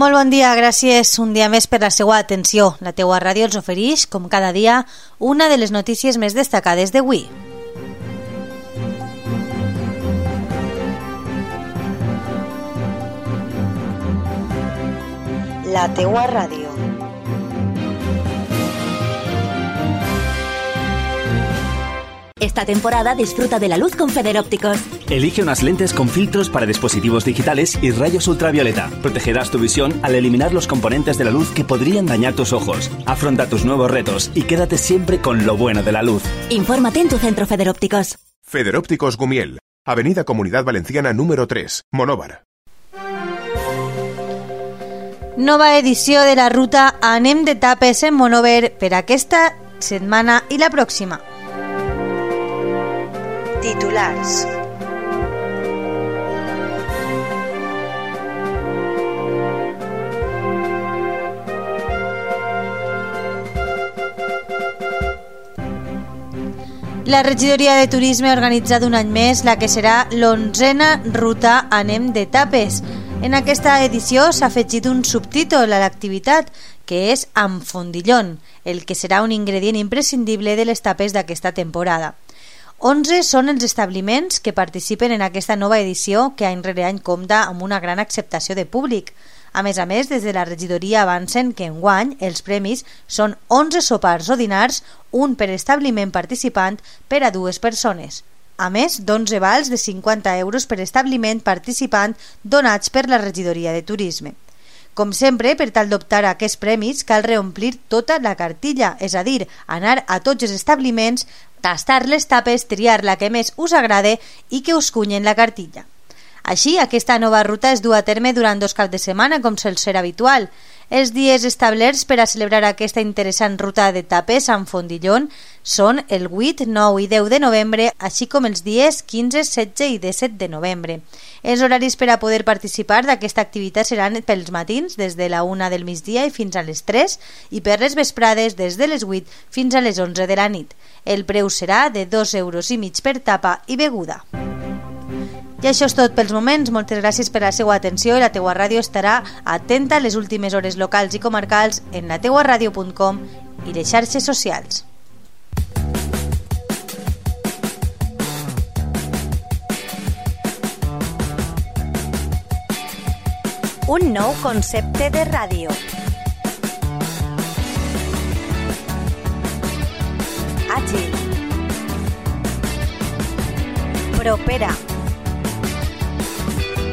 Molt bon dia, gràcies un dia més per la seva atenció. La teua ràdio els ofereix, com cada dia, una de les notícies més destacades d'avui. La teua ràdio. Esta temporada disfruta de la luz con Federópticos. Elige unas lentes con filtros para dispositivos digitales y rayos ultravioleta. Protegerás tu visión al eliminar los componentes de la luz que podrían dañar tus ojos. Afronta tus nuevos retos y quédate siempre con lo bueno de la luz. Infórmate en tu centro Federópticos. Federópticos Gumiel, Avenida Comunidad Valenciana número 3, Monóvar. Nova edició de la ruta Anem de tapes en Monover per aquesta setmana i la pròxima. Titulars. La regidoria de turisme ha organitzat un any més la que serà l'onzena ruta Anem de tapes. En aquesta edició s'ha afegit un subtítol a l'activitat, que és amb fondillón, el que serà un ingredient imprescindible de les tapes d'aquesta temporada. 11 són els establiments que participen en aquesta nova edició que any rere any compta amb una gran acceptació de públic. A més a més, des de la regidoria avancen que en guany els premis són 11 sopars o dinars, un per establiment participant per a dues persones. A més, d'11 vals de 50 euros per establiment participant donats per la regidoria de turisme. Com sempre, per tal d'optar a aquests premis, cal reomplir tota la cartilla, és a dir, anar a tots els establiments, tastar les tapes, triar la que més us agrade i que us cunyen la cartilla. Així, aquesta nova ruta es du a terme durant dos caps de setmana, com sol ser habitual. Els dies establerts per a celebrar aquesta interessant ruta de tapes amb Fondillón són el 8, 9 i 10 de novembre, així com els dies 15, 16 i 17 de novembre. Els horaris per a poder participar d'aquesta activitat seran pels matins, des de la 1 del migdia i fins a les 3, i per les vesprades, des de les 8 fins a les 11 de la nit. El preu serà de 2 euros i mig per tapa i beguda. I això és tot pels moments. Moltes gràcies per la seva atenció i la teua ràdio estarà atenta a les últimes hores locals i comarcals en lateuaradio.com i les xarxes socials. Un nou concepte de ràdio. Àgil. Propera.